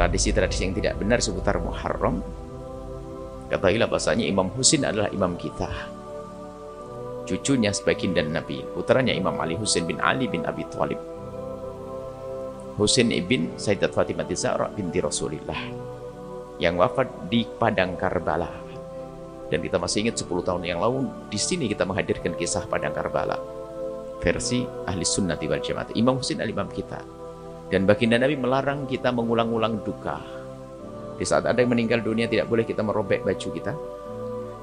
tradisi-tradisi yang tidak benar seputar Muharram. Ketahuilah bahasanya Imam Husin adalah imam kita. Cucunya sebagian dan Nabi putranya Imam Ali Husin bin Ali bin Abi Thalib. Husin ibn Sayyidat Fatimah Zahra binti Rasulillah yang wafat di Padang Karbala. Dan kita masih ingat 10 tahun yang lalu di sini kita menghadirkan kisah Padang Karbala. Versi ahli sunnati wal jamaah. Imam Husin al imam kita dan baginda Nabi melarang kita mengulang-ulang duka di saat ada yang meninggal dunia tidak boleh kita merobek baju kita.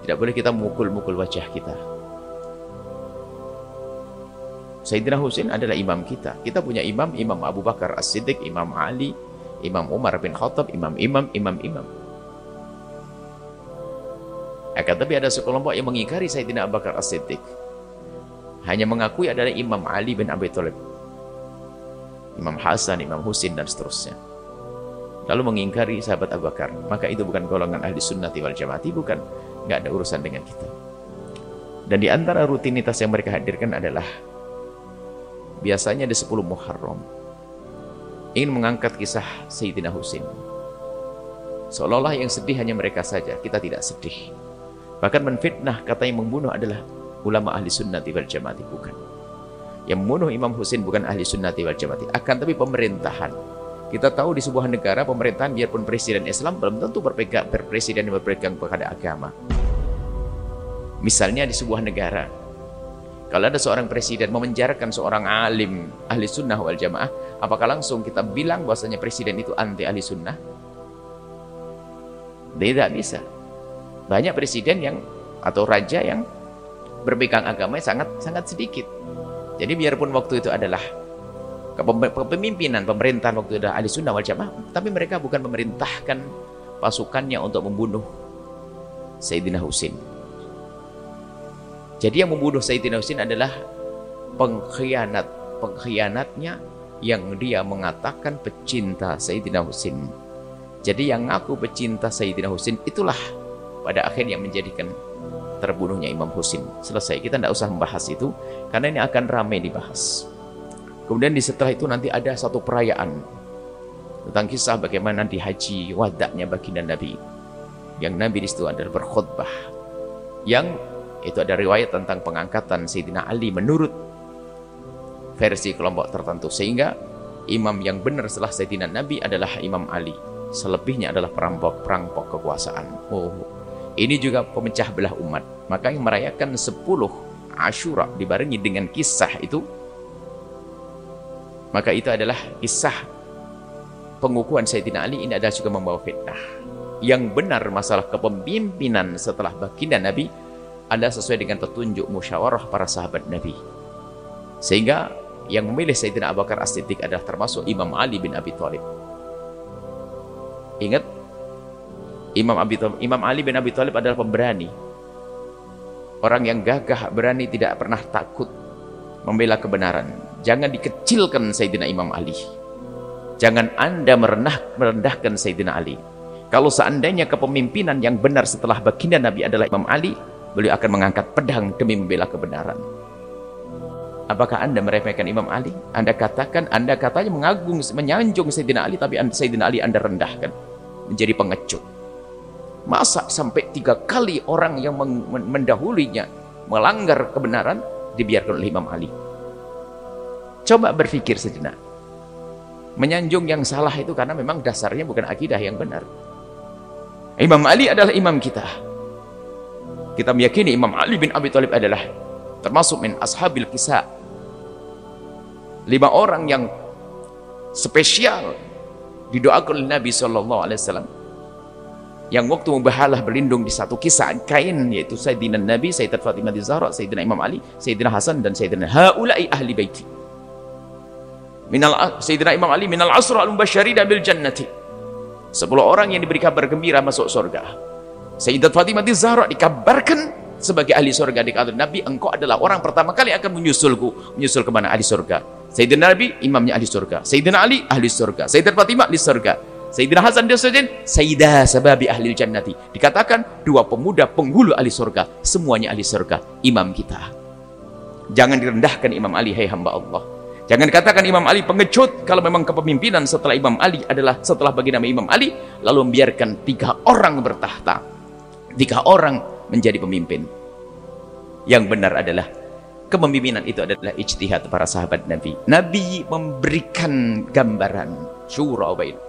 Tidak boleh kita memukul-mukul wajah kita. Sayyidina Husain adalah imam kita. Kita punya imam, Imam Abu Bakar As-Siddiq, Imam Ali, Imam Umar bin Khattab, imam-imam, imam-imam. Akan tapi ada sekelompok yang mengingkari Sayyidina Abu Bakar As-Siddiq. Hanya mengakui adalah Imam Ali bin Abi Thalib. Imam Hasan, Imam Husin dan seterusnya. Lalu mengingkari sahabat Abu Bakar. Maka itu bukan golongan ahli sunnati wal jamaati bukan. Nggak ada urusan dengan kita. Dan di antara rutinitas yang mereka hadirkan adalah biasanya di 10 Muharram. Ingin mengangkat kisah Sayyidina Husin. Seolah-olah yang sedih hanya mereka saja kita tidak sedih. Bahkan menfitnah kata yang membunuh adalah ulama ahli sunnati wal jamaati bukan yang membunuh Imam Husin bukan ahli sunnati wal jamaati akan tapi pemerintahan kita tahu di sebuah negara pemerintahan biarpun presiden Islam belum tentu berpegang berpresiden yang berpegang kepada agama. Misalnya di sebuah negara, kalau ada seorang presiden memenjarakan seorang alim ahli sunnah wal jamaah, apakah langsung kita bilang bahwasanya presiden itu anti ahli sunnah? Tidak bisa. Banyak presiden yang atau raja yang berpegang agama sangat sangat sedikit. Jadi biarpun waktu itu adalah kepemimpinan pemerintahan waktu itu ahli sunnah wal jamaah tapi mereka bukan memerintahkan pasukannya untuk membunuh Sayyidina Husin jadi yang membunuh Sayyidina Husin adalah pengkhianat pengkhianatnya yang dia mengatakan pecinta Sayyidina Husin jadi yang ngaku pecinta Sayyidina Husin itulah pada akhirnya menjadikan terbunuhnya Imam Husin selesai kita tidak usah membahas itu karena ini akan ramai dibahas Kemudian di setelah itu nanti ada satu perayaan tentang kisah bagaimana di haji wadaknya baginda Nabi. Yang Nabi di situ adalah berkhutbah. Yang itu ada riwayat tentang pengangkatan Sayyidina Ali menurut versi kelompok tertentu. Sehingga imam yang benar setelah Sayyidina Nabi adalah Imam Ali. Selebihnya adalah perampok-perampok kekuasaan. Oh, ini juga pemecah belah umat. Maka yang merayakan 10 Ashura dibarengi dengan kisah itu. Maka itu adalah kisah pengukuhan Sayyidina Ali. Ini adalah juga membawa fitnah. Yang benar masalah kepemimpinan setelah baginda Nabi adalah sesuai dengan petunjuk musyawarah para sahabat Nabi. Sehingga yang memilih Sayyidina Abu Bakar As-Siddiq adalah termasuk Imam Ali bin Abi Thalib. Ingat Imam, Abi Thalib, Imam Ali bin Abi Thalib adalah pemberani orang yang gagah berani tidak pernah takut membela kebenaran Jangan dikecilkan Sayyidina Imam Ali. Jangan anda merendah, merendahkan Sayyidina Ali. Kalau seandainya kepemimpinan yang benar setelah baginda Nabi adalah Imam Ali, beliau akan mengangkat pedang demi membela kebenaran. Apakah anda meremehkan Imam Ali? Anda katakan, anda katanya mengagung, menyanjung Sayyidina Ali, tapi Sayyidina Ali anda rendahkan. Menjadi pengecut. Masa sampai tiga kali orang yang mendahulinya melanggar kebenaran, dibiarkan oleh Imam Ali. Coba berpikir sejenak. Menyanjung yang salah itu karena memang dasarnya bukan akidah yang benar. Imam Ali adalah imam kita. Kita meyakini Imam Ali bin Abi Thalib adalah termasuk min ashabil kisah. Lima orang yang spesial didoakan oleh Nabi Shallallahu Alaihi Wasallam yang waktu membahalah berlindung di satu kisah kain yaitu Sayyidina Nabi, Sayyidat Fatimah Zahra, Sayyidina Imam Ali, Sayyidina Hasan dan Sayyidina Haulai ahli baiti. Minal Sayyidina Imam Ali minal asra al mubasysyirina bil jannati. Sepuluh orang yang diberi kabar gembira masuk surga. Sayyidat Fatimah Zahra dikabarkan sebagai ahli surga di kata Nabi engkau adalah orang pertama kali akan menyusulku menyusul ke mana ahli surga? Sayyidina Nabi imamnya ahli surga. Sayyidina Ali ahli surga. Sayyidat Fatimah ahli surga Sayyidina Hasan dan Sayyidin Sayyidah sababi ahli jannati dikatakan dua pemuda penghulu ahli surga semuanya ahli surga imam kita jangan direndahkan Imam Ali hai hamba Allah Jangan katakan Imam Ali pengecut kalau memang kepemimpinan setelah Imam Ali adalah setelah bagi nama Imam Ali lalu membiarkan tiga orang bertahta. Tiga orang menjadi pemimpin. Yang benar adalah kepemimpinan itu adalah ijtihad para sahabat Nabi. Nabi memberikan gambaran syura bain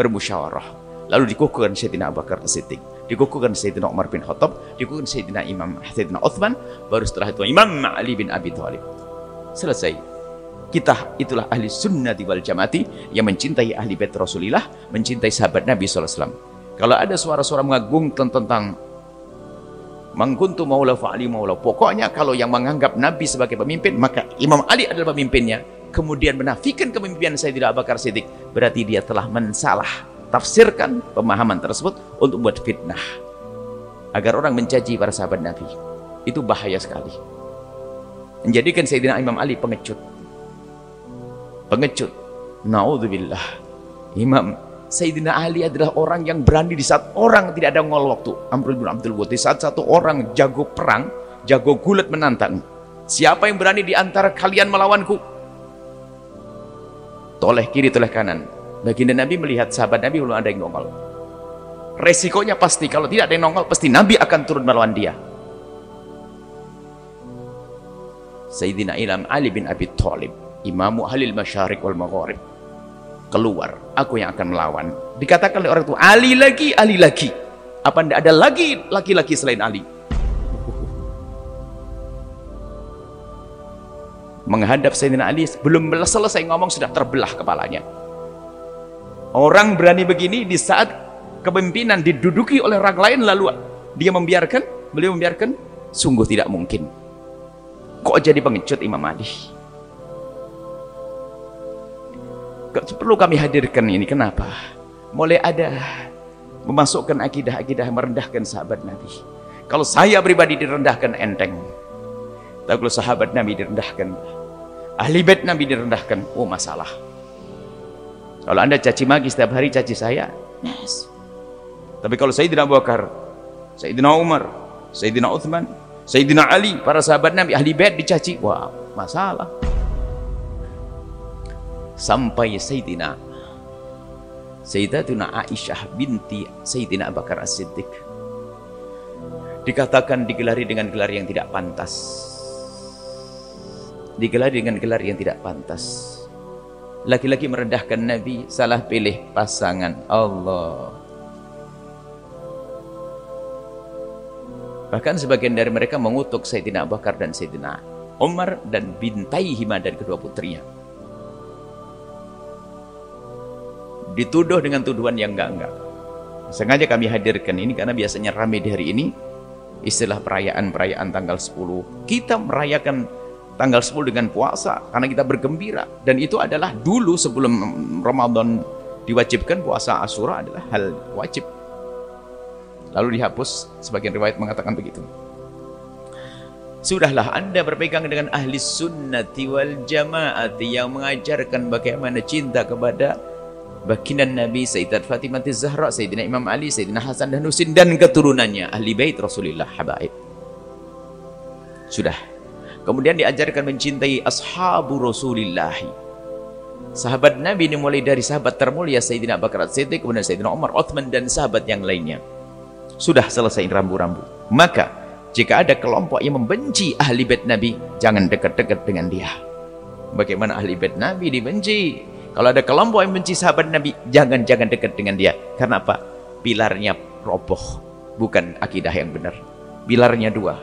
bermusyawarah. Lalu dikukuhkan Sayyidina Abu Bakar As-Siddiq, dikukuhkan Sayyidina Umar bin Khattab, dikukuhkan Sayyidina Imam Sayyidina Uthman, baru setelah itu Imam Ali bin Abi Thalib. Selesai kita itulah ahli sunnah wal jamaati yang mencintai ahli bait Rasulullah, mencintai sahabat Nabi SAW. Kalau ada suara-suara mengagungkan tentang mangkuntu maula fa'ali maula. Pokoknya kalau yang menganggap Nabi sebagai pemimpin, maka Imam Ali adalah pemimpinnya. Kemudian menafikan kepemimpinan Sayyidina Abu Bakar Siddiq. Berarti dia telah mensalah tafsirkan pemahaman tersebut untuk buat fitnah. Agar orang mencaci para sahabat Nabi. Itu bahaya sekali. Menjadikan Sayyidina Imam Ali pengecut pengecut. Naudzubillah. Imam Sayyidina Ali adalah orang yang berani di saat orang tidak ada ngol waktu. Amrul bin Abdul Wud. Di saat satu orang jago perang, jago gulat menantang. Siapa yang berani di antara kalian melawanku? Toleh kiri, toleh kanan. Baginda Nabi melihat sahabat Nabi belum ada yang nongol. Resikonya pasti kalau tidak ada yang nongol, pasti Nabi akan turun melawan dia. Sayyidina Ilham Ali bin Abi Thalib imamu halil masyarik wal maghrib keluar aku yang akan melawan dikatakan oleh orang tua Ali lagi Ali lagi apa tidak ada lagi laki-laki selain Ali menghadap Sayyidina Ali belum selesai ngomong sudah terbelah kepalanya. Orang berani begini di saat kepemimpinan diduduki oleh orang lain lalu dia membiarkan beliau membiarkan sungguh tidak mungkin. Kok jadi pengecut Imam Ali? Perlu kami hadirkan ini? Kenapa? Mulai ada memasukkan akidah-akidah merendahkan sahabat Nabi. Kalau saya pribadi direndahkan enteng. Tapi kalau sahabat Nabi direndahkan ahli bait Nabi direndahkan. Oh masalah. Kalau anda caci maki setiap hari caci saya. Yes. tapi kalau Sayyidina Abu Bakar Sayyidina Umar Sayyidina Uthman Sayyidina Ali para sahabat Nabi ahli bait dicaci. Wah masalah. Sampai Sayyidina Sayyidatuna Aisyah binti Sayyidina Abu Bakar As-Siddiq. Dikatakan digelari dengan gelar yang tidak pantas digelari dengan gelar yang tidak pantas. Laki-laki merendahkan Nabi salah pilih pasangan. Allah. Bahkan sebagian dari mereka mengutuk Sayyidina Abu Bakar dan Sayyidina Umar dan bintai Hima dan kedua putrinya. Dituduh dengan tuduhan yang enggak-enggak. Sengaja kami hadirkan ini karena biasanya ramai di hari ini. Istilah perayaan-perayaan tanggal 10. Kita merayakan tanggal 10 dengan puasa karena kita bergembira dan itu adalah dulu sebelum Ramadan diwajibkan puasa Asyura adalah hal wajib. Lalu dihapus sebagian riwayat mengatakan begitu. Sudahlah anda berpegang dengan ahli sunnati wal jamaati yang mengajarkan bagaimana cinta kepada baginda Nabi Sayyidat Fatimah Zahra, Sayyidina Imam Ali, Sayyidina Hasan dan Husin dan keturunannya ahli bait Rasulullah habaib. Sudah. Kemudian diajarkan mencintai ashabu Rasulullah. Sahabat Nabi ini mulai dari sahabat termulia Sayyidina Bakar Siddiq, kemudian Sayyidina Umar, Uthman dan sahabat yang lainnya. Sudah selesai rambu-rambu. Maka jika ada kelompok yang membenci ahli bait Nabi, jangan dekat-dekat dengan dia. Bagaimana ahli bait Nabi dibenci? Kalau ada kelompok yang benci sahabat Nabi, jangan-jangan dekat dengan dia. Karena apa? Pilarnya roboh, bukan akidah yang benar. Pilarnya dua,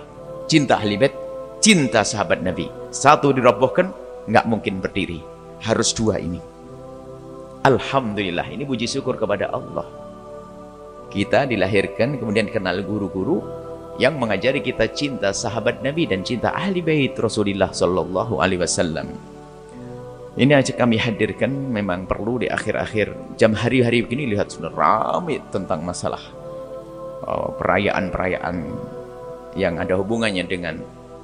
cinta ahli bait, cinta sahabat Nabi. Satu dirobohkan, nggak mungkin berdiri. Harus dua ini. Alhamdulillah, ini puji syukur kepada Allah. Kita dilahirkan, kemudian kenal guru-guru yang mengajari kita cinta sahabat Nabi dan cinta ahli bait Rasulullah Sallallahu Alaihi Wasallam. Ini aja kami hadirkan memang perlu di akhir-akhir jam hari-hari begini lihat sudah ramai tentang masalah oh, perayaan-perayaan yang ada hubungannya dengan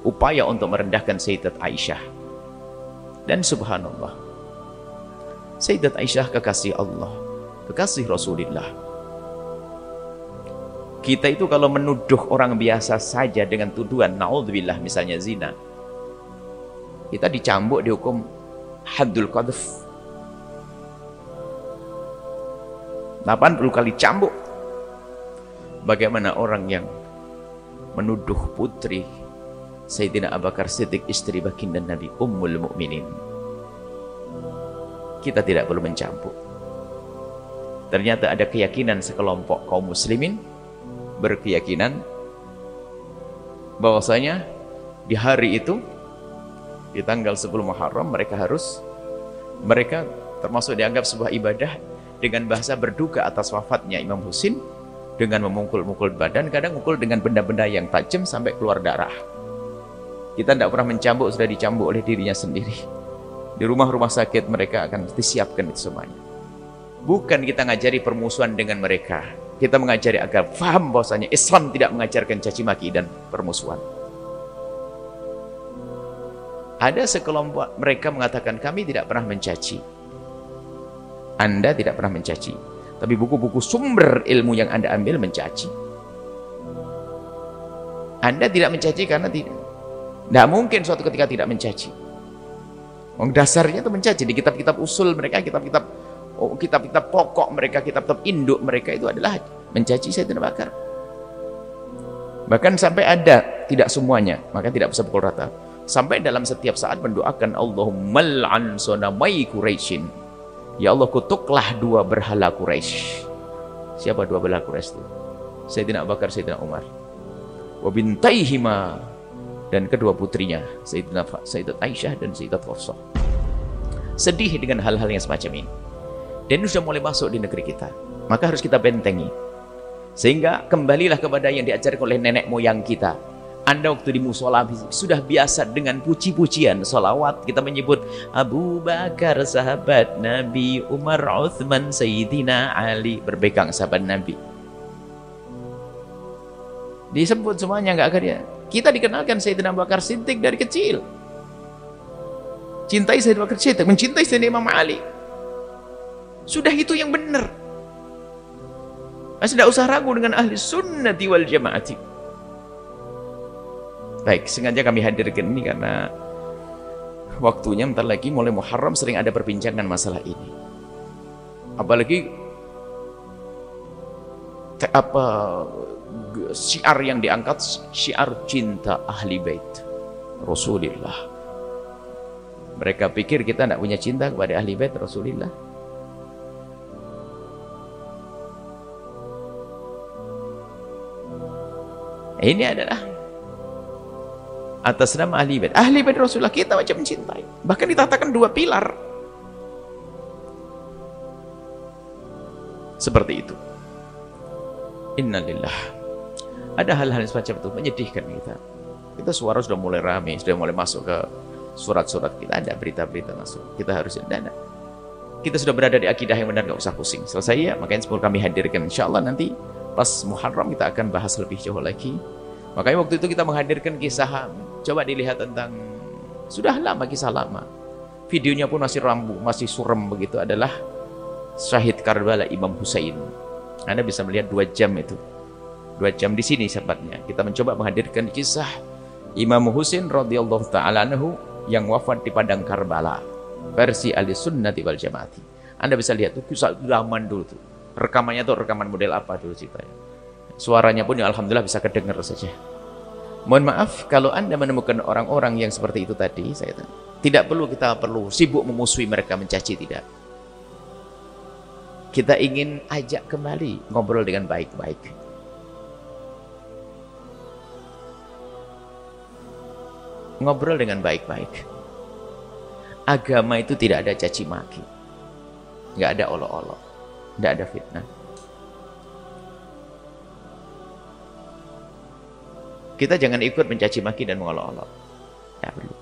upaya untuk merendahkan Sayyidat Aisyah. Dan subhanallah, Sayyidat Aisyah kekasih Allah, kekasih Rasulullah. Kita itu kalau menuduh orang biasa saja dengan tuduhan, naudzubillah misalnya zina, kita dicambuk dihukum haddul qadhf 80 kali cambuk bagaimana orang yang menuduh putri Sayyidina Abu Bakar Siddiq istri baginda Nabi Ummul Mukminin kita tidak perlu mencampur. Ternyata ada keyakinan sekelompok kaum muslimin berkeyakinan bahwasanya di hari itu di tanggal 10 Muharram mereka harus mereka termasuk dianggap sebuah ibadah dengan bahasa berduka atas wafatnya Imam Husin dengan memukul-mukul badan kadang mukul dengan benda-benda yang tajam sampai keluar darah kita tidak pernah mencambuk sudah dicambuk oleh dirinya sendiri di rumah-rumah sakit mereka akan disiapkan itu semuanya bukan kita ngajari permusuhan dengan mereka kita mengajari agar faham bahwasanya Islam tidak mengajarkan caci maki dan permusuhan ada sekelompok mereka mengatakan kami tidak pernah mencaci. Anda tidak pernah mencaci. Tapi buku-buku sumber ilmu yang Anda ambil mencaci. Anda tidak mencaci karena tidak. Tidak mungkin suatu ketika tidak mencaci. Oh, dasarnya itu mencaci. Di kitab-kitab usul mereka, kitab-kitab oh, kitab-kitab pokok mereka, kitab-kitab induk mereka itu adalah mencaci saya tidak bakar. Bahkan sampai ada, tidak semuanya, maka tidak bisa pukul rata. Sampai dalam setiap saat mendoakan Allahumma al'an sonamai Quraisyin. Ya Allah kutuklah dua berhala Quraisy. Siapa dua berhala Quraisy itu? Sayyidina Abu Bakar Sayyidina Umar. Wa bintaihima dan kedua putrinya Sayyidina Sayyidat Aisyah dan Sayyidat Hafsah. Sedih dengan hal-hal yang semacam ini. Dan ini sudah mulai masuk di negeri kita. Maka harus kita bentengi. Sehingga kembalilah kepada yang diajarkan oleh nenek moyang kita. Anda waktu di musola sudah biasa dengan puji-pujian solawat kita menyebut Abu Bakar sahabat Nabi Umar Uthman Sayyidina Ali berpegang sahabat Nabi. Disebut semuanya nggak akan dia kita dikenalkan Sayyidina Abu Bakar Siddiq dari kecil. Cintai Sayyidina Abu Bakar Siddiq mencintai Sayyidina Imam Ali. Sudah itu yang benar. Tidak usah ragu dengan ahli sunnati wal jamaati. Baik, sengaja kami hadirkan ini karena waktunya bentar lagi mulai Muharram sering ada perbincangan masalah ini. Apalagi apa syiar yang diangkat syiar cinta ahli bait Rasulullah. Mereka pikir kita tidak punya cinta kepada ahli bait Rasulullah. Ini adalah atas nama ahli bait. Ahli bait Rasulullah kita wajib mencintai. Bahkan ditatakan dua pilar. Seperti itu. Innalillah. Ada hal-hal semacam itu menyedihkan kita. Kita suara sudah mulai rame, sudah mulai masuk ke surat-surat kita ada berita-berita masuk. Kita harus dana. Kita sudah berada di akidah yang benar, gak usah pusing. Selesai ya, makanya sepuluh kami hadirkan. Insya Allah nanti pas Muharram kita akan bahas lebih jauh lagi. Makanya waktu itu kita menghadirkan kisah Coba dilihat tentang sudah lama kisah lama. Videonya pun masih rambu, masih suram begitu adalah Syahid Karbala Imam Husain. Anda bisa melihat dua jam itu. Dua jam di sini sepatnya. Kita mencoba menghadirkan kisah Imam Husain radhiyallahu taala anhu yang wafat di padang Karbala. Versi ahli sunnati wal jamaati. Anda bisa lihat tuh kisah zaman dulu tuh. Rekamannya tuh rekaman model apa dulu ceritanya. Suaranya pun ya alhamdulillah bisa kedengar saja. Mohon maaf kalau Anda menemukan orang-orang yang seperti itu tadi, saya tidak perlu kita perlu sibuk memusuhi mereka, mencaci tidak. Kita ingin ajak kembali ngobrol dengan baik-baik. Ngobrol dengan baik-baik. Agama itu tidak ada caci maki. Nggak ada olok-olok. Nggak ada fitnah. Kita jangan ikut mencaci maki dan mengolok-olok. Ya perlu.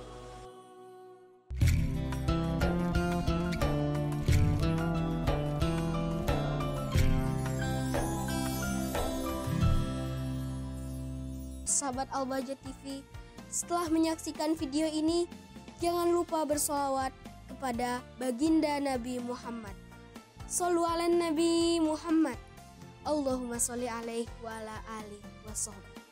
Sahabat Albaja TV, setelah menyaksikan video ini, jangan lupa bersolawat kepada baginda Nabi Muhammad. Sallu ala Nabi Muhammad. Allahumma sholli alaihi wa ala alihi wa